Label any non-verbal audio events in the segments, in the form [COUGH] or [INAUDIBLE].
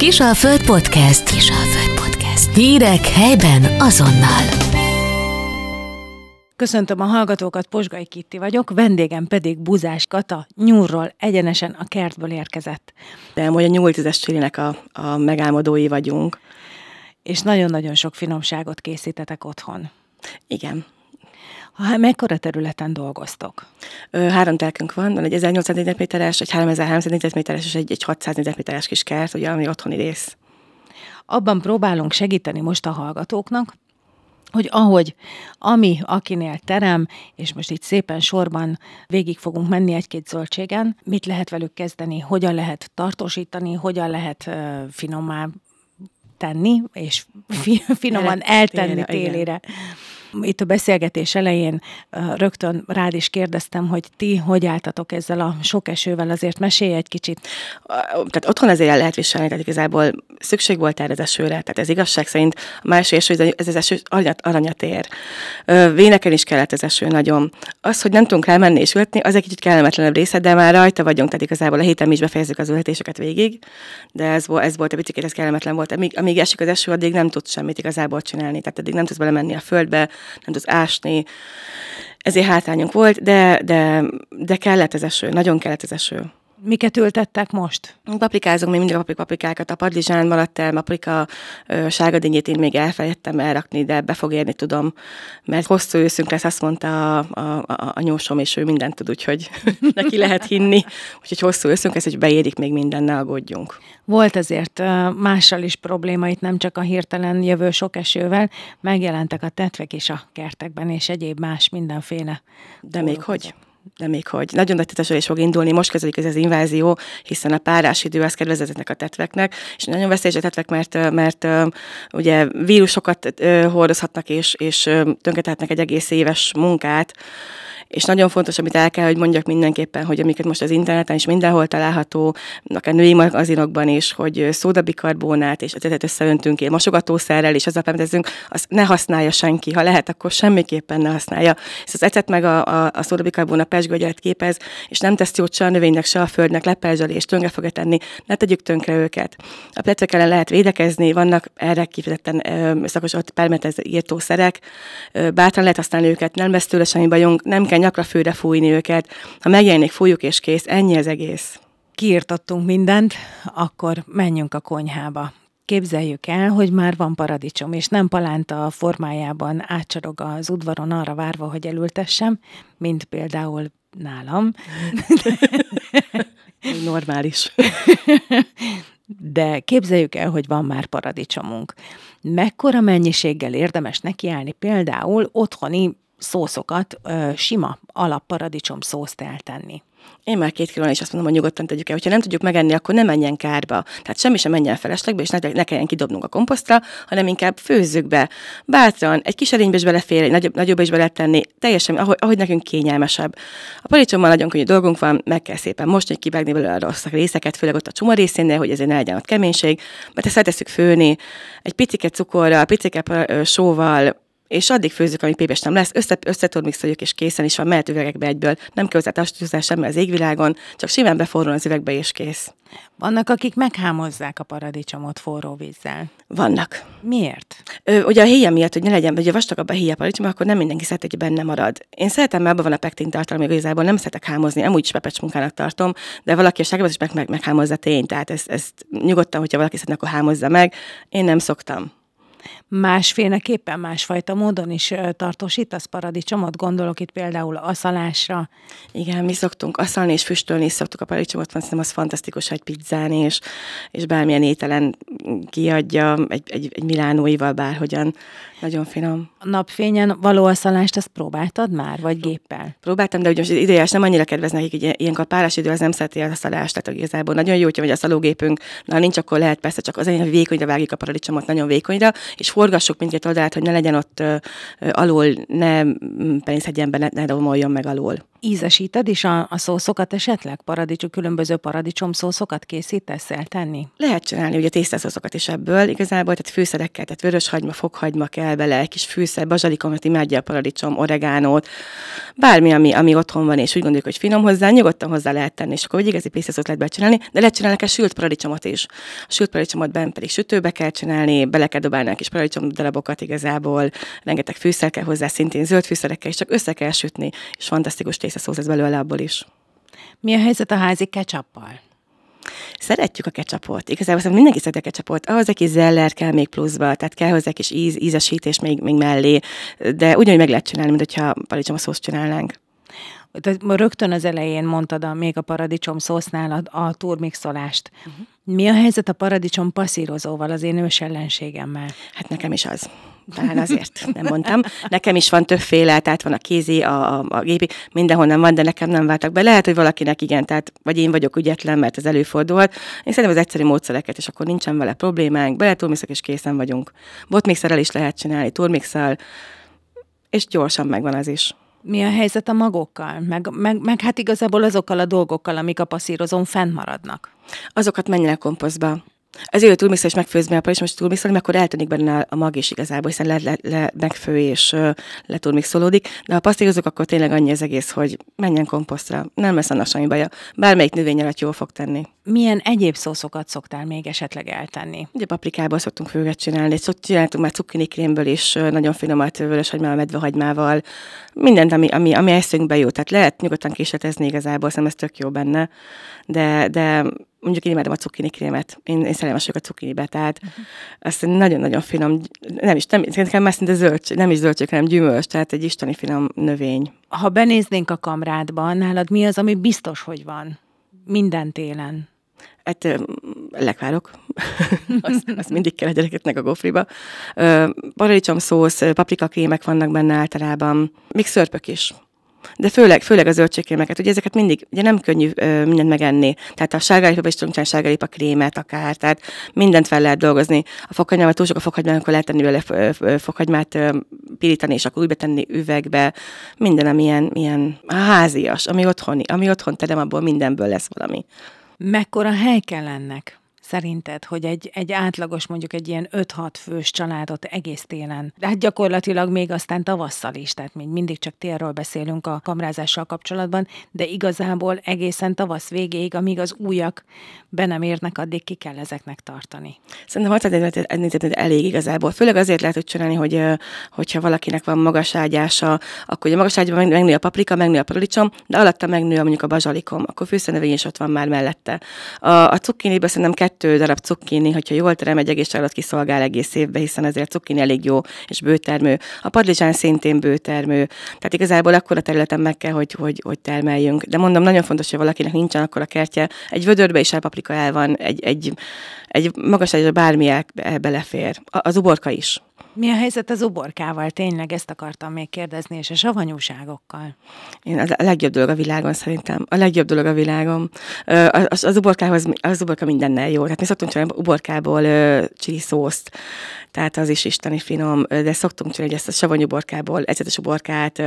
Kisalföld Podcast. Kisalföld Podcast. Hírek helyben azonnal. Köszöntöm a hallgatókat, Posgai Kitti vagyok, vendégem pedig Buzás Kata, nyúrról egyenesen a kertből érkezett. De hogy a nyúltizes csilinek a, a megálmodói vagyunk. És nagyon-nagyon sok finomságot készítetek otthon. Igen. Ha mekkora területen dolgoztok? Három telkünk van, van egy 1800 négyzetméteres, egy 3300 négyzetméteres és egy, egy 600 négyzetméteres kis kert, ugye, ami otthoni rész. Abban próbálunk segíteni most a hallgatóknak, hogy ahogy ami, akinél terem, és most itt szépen sorban végig fogunk menni egy-két zöldségen, mit lehet velük kezdeni, hogyan lehet tartósítani, hogyan lehet uh, finommá tenni, és fi, finoman eltenni télére. Igen itt a beszélgetés elején rögtön rád is kérdeztem, hogy ti hogy álltatok ezzel a sok esővel, azért mesélj egy kicsit. Tehát otthon azért el lehet viselni, tehát igazából szükség volt erre az esőre, tehát ez igazság szerint a másik eső, ez az eső aranyat, aranyat ér. Véneken is kellett az eső nagyon. Az, hogy nem tudunk rámenni és ülteni, az egy kicsit kellemetlenebb része, de már rajta vagyunk, tehát igazából a héten mi is befejezzük az ültetéseket végig, de ez, volt, ez volt a picit, ez kellemetlen volt. Amíg, amíg esik az eső, addig nem tudsz semmit igazából csinálni, tehát addig nem tudsz belemenni a földbe, nem tudsz ásni. Ezért hátrányunk volt, de, de, de kellett az eső, nagyon kellett az eső. Miket ültettek most? Paprikázunk még mindig a paprikákat. A padlizsán maradt el, paprika sárgadínyét én még elfelejtettem elrakni, de be fog érni, tudom. Mert hosszú őszünk lesz, azt mondta a, a, a, a nyósom, és ő mindent tud, úgyhogy [LAUGHS] neki lehet hinni. Úgyhogy hosszú őszünk lesz, hogy beérik még minden, ne aggódjunk. Volt azért mással is probléma, itt nem csak a hirtelen jövő sok esővel, megjelentek a tetvek is a kertekben, és egyéb más mindenféle. De még hogy? Még hogy. Nagyon nagy teteselés fog indulni, most kezdődik ez az invázió, hiszen a párás idő az kedvezetnek a tetveknek, és nagyon veszélyes a tetvek, mert, mert ugye vírusokat hordozhatnak, és, és tönkretehetnek egy egész éves munkát, és nagyon fontos, amit el kell, hogy mondjak mindenképpen, hogy amiket most az interneten is mindenhol található, akár női magazinokban is, hogy szódabikarbonát és ecetet összeöntünk én mosogatószerrel, és azzal pemetezünk, azt ne használja senki. Ha lehet, akkor semmiképpen ne használja. És az ecet meg a, a, a szódabikarbona pesgőgyet képez, és nem tesz jót se a növénynek, se a földnek, leperzseli és tönkre fogja tenni, ne tegyük tönkre őket. A pletvek ellen lehet védekezni, vannak erre kifejezetten szakosodott permetez írtószerek, bátran lehet használni őket, nem lesz tőle semmi bajunk, nem kell nyakra főre fújni őket. Ha megjelenik, fújjuk és kész, ennyi az egész. Kiirtottunk mindent, akkor menjünk a konyhába. Képzeljük el, hogy már van paradicsom, és nem palánta formájában átcsorog az udvaron arra várva, hogy elültessem, mint például nálam. [LAUGHS] Normális. [LAUGHS] De képzeljük el, hogy van már paradicsomunk. Mekkora mennyiséggel érdemes nekiállni például otthoni szószokat, ö, sima alapparadicsom szószt eltenni. Én már két kilónál is azt mondom, hogy nyugodtan tegyük el. Hogyha nem tudjuk megenni, akkor ne menjen kárba. Tehát semmi sem menjen feleslegbe, és ne, ne kelljen kidobnunk a komposztra, hanem inkább főzzük be. Bátran, egy kis erénybe is belefér, egy nagyobb, nagyobb is bele tenni, teljesen, ahogy, ahogy nekünk kényelmesebb. A paradicsommal nagyon könnyű dolgunk van, meg kell szépen most, hogy kivágni belőle a rossz részeket, főleg ott a csoma részénél, hogy ezért ne legyen ott keménység, mert ezt eltesszük főni, egy picike cukorral, picike sóval, és addig főzzük, amíg pépes nem lesz, össze, összetormixoljuk, és készen is van, mehet üvegekbe egyből, nem kell hozzá semmi az égvilágon, csak simán beforrul az üvegbe, és kész. Vannak, akik meghámozzák a paradicsomot forró vízzel. Vannak. Miért? Ö, ugye a héja miatt, hogy ne legyen, ugye vastagabb a héja paradicsom, akkor nem mindenki szeret, hogy benne marad. Én szeretem, mert abban van a pektin tartalom, igazából nem szeretek hámozni, amúgy is pepecs munkának tartom, de valaki a ságban is meg, meg, meghámozza tény, tehát ezt, ezt nyugodtan, hogyha valaki szeretne, akkor hámozza meg. Én nem szoktam másféleképpen, másfajta módon is tartósítasz paradicsomot? Gondolok itt például aszalásra. Igen, mi szoktunk aszalni és füstölni is szoktuk a paradicsomot, szerintem az fantasztikus, hogy pizzán és, és bármilyen ételen kiadja, egy, egy, egy milánóival bárhogyan. Nagyon finom. A napfényen való asszalást, azt próbáltad már, vagy géppel? Próbáltam, de ugye most idejes nem annyira kedvez nekik, hogy ilyenkor párás idő az nem szereti az asszalást, tehát igazából nagyon jó, hogyha vagy a szalógépünk, na nincs, akkor lehet persze csak az hogy vékonyra vágjuk a paradicsomot, nagyon vékonyra, és forgassuk mindkét oldalát, hogy ne legyen ott ö, ö, alul, ne penészedjen be, ne, ne domoljon meg alul. Ízesíted is a, a szószokat esetleg? Paradicsom, különböző paradicsom szószokat készítesz el tenni? Lehet csinálni ugye tésztaszószokat is ebből, igazából, tehát fűszerekkel, tehát vörös hagyma, fokhagyma kell bele, egy kis fűszer, bazsalikomot, imádja a paradicsom, oregánót, bármi, ami, ami otthon van, és úgy gondoljuk, hogy finom hozzá, nyugodtan hozzá lehet tenni, és akkor egy igazi pésztaszót lehet becsinálni, de lehet csinálni a sült paradicsomot is. A sült paradicsomot bent pedig sütőbe kell csinálni, bele kell dobálni a kis paradicsom darabokat igazából, rengeteg fűszer kell hozzá, szintén zöld fűszerekkel, és csak össze kell sütni, és fantasztikus tésztaszósz lesz belőle abból is. Mi a helyzet a házi ketchuppal? Szeretjük a ketchupot. Igazából szerintem mindenki szereti a ketchupot. Ahhoz egy kis zeller kell még pluszba, tehát kell hozzá egy kis íz, ízesítés még, még mellé, de ugyanúgy meg lehet csinálni, mint hogyha paradicsom a szószt csinálnánk. Tehát rögtön az elején mondtad a, még a paradicsom szósznál a, a turmixolást. Uh-huh. Mi a helyzet a paradicsom passzírozóval, az én ős ellenségemmel? Hát nekem is az. Talán azért nem mondtam. Nekem is van többféle, tehát van a kézi, a, a, a gépi, mindenhonnan van, de nekem nem váltak be. Lehet, hogy valakinek igen, tehát vagy én vagyok ügyetlen, mert ez előfordulhat. Én szerintem az egyszerű módszereket, és akkor nincsen vele problémánk. Beleturmixok, és készen vagyunk. Botmixerrel is lehet csinálni, turmixel, és gyorsan megvan az is. Mi a helyzet a magokkal? Meg, meg, meg hát igazából azokkal a dolgokkal, amik a passzírozón fennmaradnak. Azokat menjenek komposztba. Ezért túlmixel is megfőzni a parizs, most túlmixolni, akkor eltűnik benne a mag is igazából, hiszen le, le, le megfő és uh, letúlmixolódik. De ha pasztírozok, akkor tényleg annyi az egész, hogy menjen komposztra. Nem lesz annak semmi baja. Bármelyik növényelet jól fog tenni. Milyen egyéb szószokat szoktál még esetleg eltenni? Ugye paprikából szoktunk főget csinálni, szoktunk csináltunk már cukkinikrémből is nagyon finomat vörös hagymával, medvehagymával, mindent, ami, ami, ami eszünkbe jó. Tehát lehet nyugodtan kísérletezni igazából, szerintem ez tök jó benne. De, de mondjuk én imádom a cukkini krémet, én, én szerelmes vagyok a cukkinibe, tehát uh-huh. azt nagyon-nagyon finom, nem is, nem, nekem már szinte zöldség, nem is zöldség, hanem gyümölcs, tehát egy isteni finom növény. Ha benéznénk a kamrádba, nálad mi az, ami biztos, hogy van? Minden télen. Hát lekvárok, [LAUGHS] azt, azt mindig kell a gyerekeknek a gofriba. Paradicsom szósz, paprikakrémek vannak benne általában, még szörpök is de főleg, főleg a zöldségkrémeket, ugye ezeket mindig, ugye nem könnyű ö, mindent megenni. Tehát a sárgálépában is tudunk csinálni sárgálépa krémet akár, tehát mindent fel lehet dolgozni. A fokhagymával túl sok a fokhagymát, akkor lehet tenni vele fokhagymát pirítani, és akkor úgy betenni üvegbe. Minden, ami ilyen, ilyen házias, ami otthoni, ami otthon terem, abból mindenből lesz valami. Mekkora hely kell ennek? Szerinted, hogy egy, egy átlagos, mondjuk egy ilyen 5-6 fős családot egész télen, de hát gyakorlatilag még aztán tavasszal is, tehát még mindig csak télről beszélünk a kamrázással kapcsolatban, de igazából egészen tavasz végéig, amíg az újak be nem érnek, addig ki kell ezeknek tartani. Szerintem 6 elég igazából. Főleg azért lehet úgy csinálni, hogy hogyha valakinek van magas ágyása, akkor a magas ágyban megnő a paprika, megnő a paradicsom, de alatta megnő mondjuk a bazsalikom, akkor fűszernövény is ott van már mellette. A, a cukkiniben szerintem kettő darab cukkini, hogyha jól terem, egy egész család kiszolgál egész évben, hiszen ezért cukkini elég jó és bőtermő. A padlizsán szintén bőtermő. Tehát igazából akkor a területen meg kell, hogy, hogy, hogy termeljünk. De mondom, nagyon fontos, hogy valakinek nincsen akkor a kertje. Egy vödörbe is elpaprika el van, egy, egy, egy magas egy bármi el, belefér. Az uborka is. Mi a helyzet az uborkával? Tényleg ezt akartam még kérdezni, és a savanyúságokkal. Én a legjobb dolog a világon szerintem. A legjobb dolog a világon. Az, az uborkához, az uborka mindennel jó. Tehát mi szoktunk csinálni uborkából csili szószt, tehát az is isteni finom, de szoktunk csinálni ezt a savanyú uborkából, ecetes uborkát,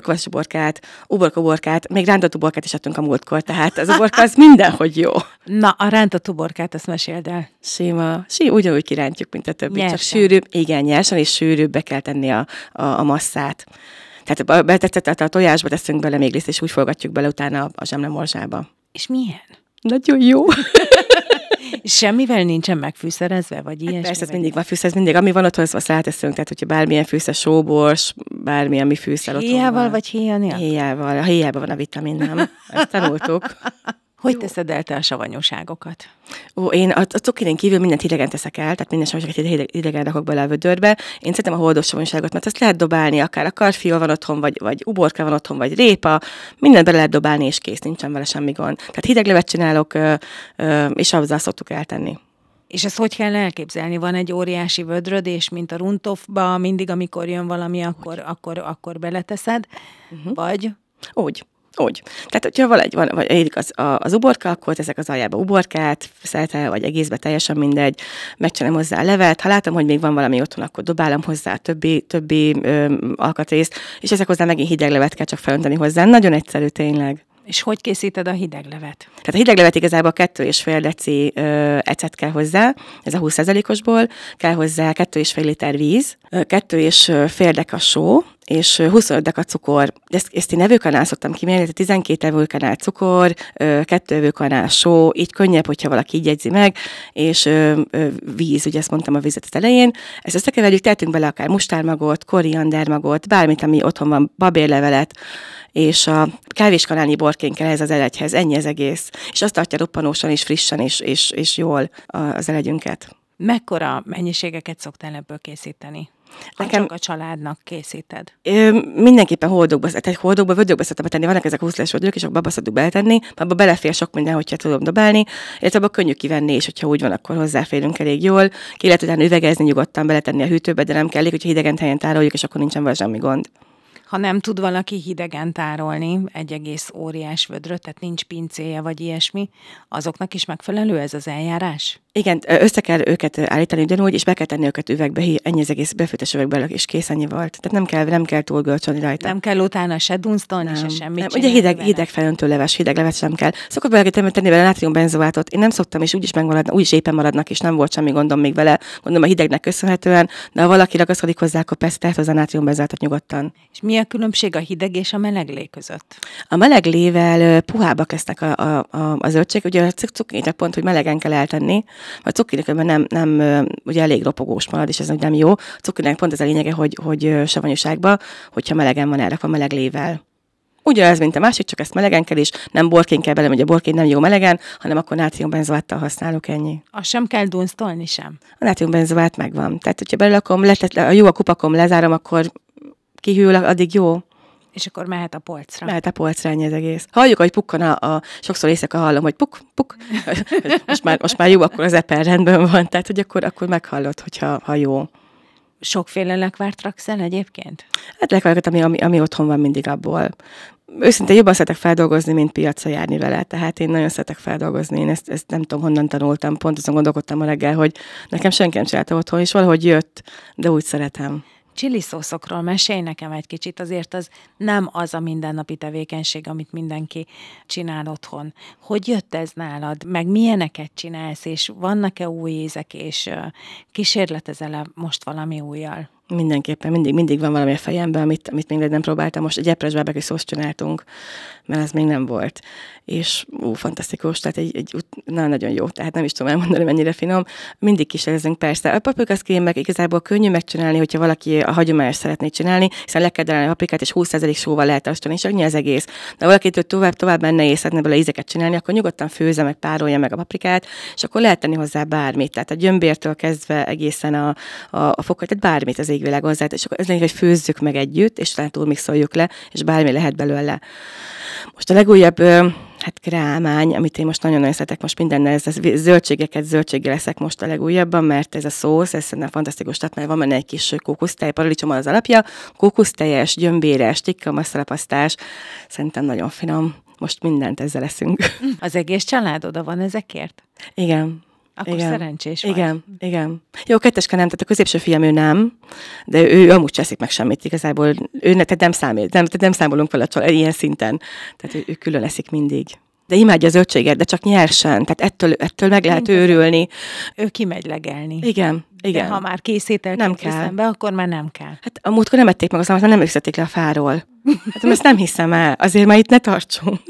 kvasz uborkát, uborka uborkát, még rántott uborkát is adtunk a múltkor, tehát az uborka az mindenhogy jó. Na, a rántott uborkát, ezt meséld el. Sima, sí, ugyanúgy kirántjuk, mint a többi, csak sűrűbb, igen, nyersen és sűrűbbre kell tenni a, a, a masszát. Tehát betetett a tojásba teszünk bele még részt, és úgy forgatjuk bele utána a zsemlemorzsába. És milyen? Nagyon jó. [LAUGHS] Semmivel nincsen megfűszerezve, vagy hát ilyesmi? Persze, ez mindig van fűszer, ez mindig, ami van otthon, azt ráteszünk, tehát hogyha bármilyen fűszer, sóbors, bármi, ami fűszer otthon Héjával vagy héja nélkül? Héjával, a héjában van a vitamin, nem? Ezt tanultuk. [LAUGHS] Hogy Jó. teszed el te a savanyúságokat? Ó, én a, a cukirin kívül mindent hidegen teszek el, tehát minden savanyúságot hidegen rakok bele a vödörbe. Én szeretem a holdós savanyúságot, mert ezt lehet dobálni, akár a karfiol van otthon, vagy, vagy uborka van otthon, vagy répa, mindent bele lehet dobálni, és kész, nincsen vele semmi gond. Tehát hideg levet csinálok, ö, ö, és azzal szoktuk eltenni. És ezt hogy kell elképzelni? Van egy óriási vödrödés, mint a runtofba, mindig, amikor jön valami, akkor, akkor, akkor beleteszed, uh-huh. vagy? Úgy. Úgy. Tehát, hogyha valahogy van, vagy érik az, az uborka, akkor ezek az aljába uborkát, szelte, vagy egészbe, teljesen mindegy, megcsinálom hozzá a levet. Ha látom, hogy még van valami otthon, akkor dobálom hozzá a többi, többi ö, alkatrészt, és ezek hozzá megint hideg levet kell csak felönteni hozzá. Nagyon egyszerű tényleg. És hogy készíted a hideglevet? Tehát a hideglevet igazából kettő és fél deci ö, ecet kell hozzá, ez a 20%-osból, kell hozzá kettő és fél liter víz, kettő és fél deka só, és 25 deka cukor. Ezt, ezt én evőkanál szoktam kimérni, tehát 12 evőkanál cukor, 2 evőkanál só, így könnyebb, hogyha valaki így jegyzi meg, és víz, ugye ezt mondtam a vizet az elején. Ezt összekeverjük, tehetünk bele akár mustármagot, koriandermagot, bármit, ami otthon van, babérlevelet, és a kávéskanálnyi borkén kell ez az elegyhez, ennyi az egész. És azt tartja roppanósan és frissen és, és, és jól az elegyünket. Mekkora mennyiségeket szoktál ebből készíteni? Nekem csak a családnak készíted? Ö, mindenképpen holdokba, tehát holdokba, vödökbe szoktam tenni, vannak ezek a 20 vödök, és abba szoktuk beletenni, abba belefér sok minden, hogyha tudom dobálni, illetve abba könnyű kivenni, és hogyha úgy van, akkor hozzáférünk elég jól. Ki lehet utána üvegezni, nyugodtan beletenni a hűtőbe, de nem kell hogyha hidegen helyen tároljuk, és akkor nincsen vele semmi gond ha nem tud valaki hidegen tárolni egy egész óriás vödröt, tehát nincs pincéje vagy ilyesmi, azoknak is megfelelő ez az eljárás? Igen, össze kell őket állítani ugyanúgy, és be kell tenni őket üvegbe, ennyi az egész befőttes üvegbe, és kész ennyi volt. Tehát nem kell, nem kell túl görcsölni rajta. Nem kell utána se dunsztolni, se semmit nem. Ugye hideg, hideg felöntő leves, hideg leves sem kell. Szokott bele tenni vele nátriumbenzoátot. Én nem szoktam, és úgyis megmaradnak, úgyis éppen maradnak, és nem volt semmi gondom még vele. Gondolom a hidegnek köszönhetően, de ha valaki ragaszkodik hozzá, akkor persze tehet hozzá nátriumbenzoátot nyugodtan. És mi a különbség a hideg és a meleg lé között? A meleg lével puhábbak lesznek a, a, a, a zöldség. Ugye a cukrinak pont, hogy melegen kell eltenni. A cukrinak nem, nem, ugye elég ropogós marad, és ez nem jó. A cukrinak pont ez a lényege, hogy, hogy savanyúságba, hogyha melegen van elrakva meleg lével. Ugyanez, mint a másik, csak ezt melegen kell, és nem borkén kell bele, hogy a borkén nem jó melegen, hanem akkor nátriumbenzoáttal használok ennyi. Azt sem kell dunsztolni sem? A nátriumbenzoát megvan. Tehát, hogyha belelakom, le, jó a kupakom, lezárom, akkor kihűl, addig jó. És akkor mehet a polcra. Mehet a polcra, ennyi az egész. Halljuk, hogy pukkan a, a sokszor éjszaka hallom, hogy puk, puk. [LAUGHS] [LAUGHS] most, már, most már jó, akkor az eper rendben van. Tehát, hogy akkor, akkor meghallod, hogyha ha jó. Sokféle lekvárt raksz el egyébként? Hát lekvárt, ami, ami, ami otthon van mindig abból. Őszintén jobban szeretek feldolgozni, mint piacra járni vele. Tehát én nagyon szeretek feldolgozni. Én ezt, ezt nem tudom, honnan tanultam. Pont azon gondolkodtam a reggel, hogy nekem senki nem csinálta otthon, és valahogy jött, de úgy szeretem csili szószokról mesélj nekem egy kicsit, azért az nem az a mindennapi tevékenység, amit mindenki csinál otthon. Hogy jött ez nálad, meg milyeneket csinálsz, és vannak-e új ízek, és kísérletezel-e most valami újjal? Mindenképpen, mindig, mindig van valami a fejemben, amit, amit még nem próbáltam. Most egy epres bábekű szószt csináltunk, mert ez még nem volt. És ú, fantasztikus, tehát egy, egy na, nagyon jó, tehát nem is tudom elmondani, mennyire finom. Mindig kísérlezünk persze. A paprikaszkrém meg igazából könnyű megcsinálni, hogyha valaki a hagyományos szeretné csinálni, hiszen le kell a paprikát, és 20% sóval lehet astani, és annyi az egész. De valaki tovább, tovább benne és szeretne bele ízeket csinálni, akkor nyugodtan főzze meg, párolja meg a paprikát, és akkor lehet tenni hozzá bármit. Tehát a gyömbértől kezdve egészen a, a, a fokat, tehát bármit az égvilág hozzá, és akkor ez lényeg, hogy főzzük meg együtt, és talán túlmixoljuk le, és bármi lehet belőle. Most a legújabb hát krámány, amit én most nagyon-nagyon szeretek, most mindennel, ez a zöldségeket zöldséggel leszek most a legújabban, mert ez a szósz, ez szerintem fantasztikus, tehát mert van benne egy kis kókusztej, paradicsom az alapja, kókusztejes, gyömbéres, tikka, masszalapasztás, szerintem nagyon finom. Most mindent ezzel leszünk. Az egész család oda van ezekért? Igen. Akkor igen. szerencsés vagy. Igen, igen. Jó, ketteske nem, tehát a középső fiam ő nem, de ő amúgy cseszik meg semmit igazából. Ő ne, tehát nem, számít, nem, tehát nem számolunk fel a család ilyen szinten. Tehát ő, ő külön eszik mindig de imádja a zöldséget, de csak nyersen, tehát ettől, ettől meg lehet őrülni. Ő kimegy legelni. Igen, igen. De ha már készítel nem kell. be, akkor már nem kell. Hát a múltkor nem ették meg az mert nem őszették le a fáról. Hát ezt nem hiszem el, azért már itt ne tartsunk.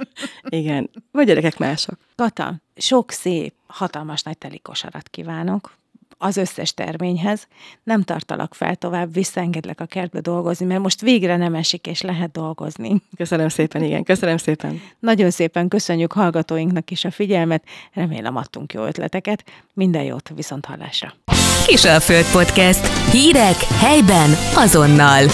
[LAUGHS] igen, vagy gyerekek mások. Kata, sok szép, hatalmas nagy telikosarat kívánok az összes terményhez. Nem tartalak fel tovább, visszaengedlek a kertbe dolgozni, mert most végre nem esik, és lehet dolgozni. Köszönöm szépen, igen, köszönöm szépen. Nagyon szépen köszönjük hallgatóinknak is a figyelmet, remélem adtunk jó ötleteket. Minden jót, viszont hallásra. Kisalföld Podcast. Hírek helyben azonnal.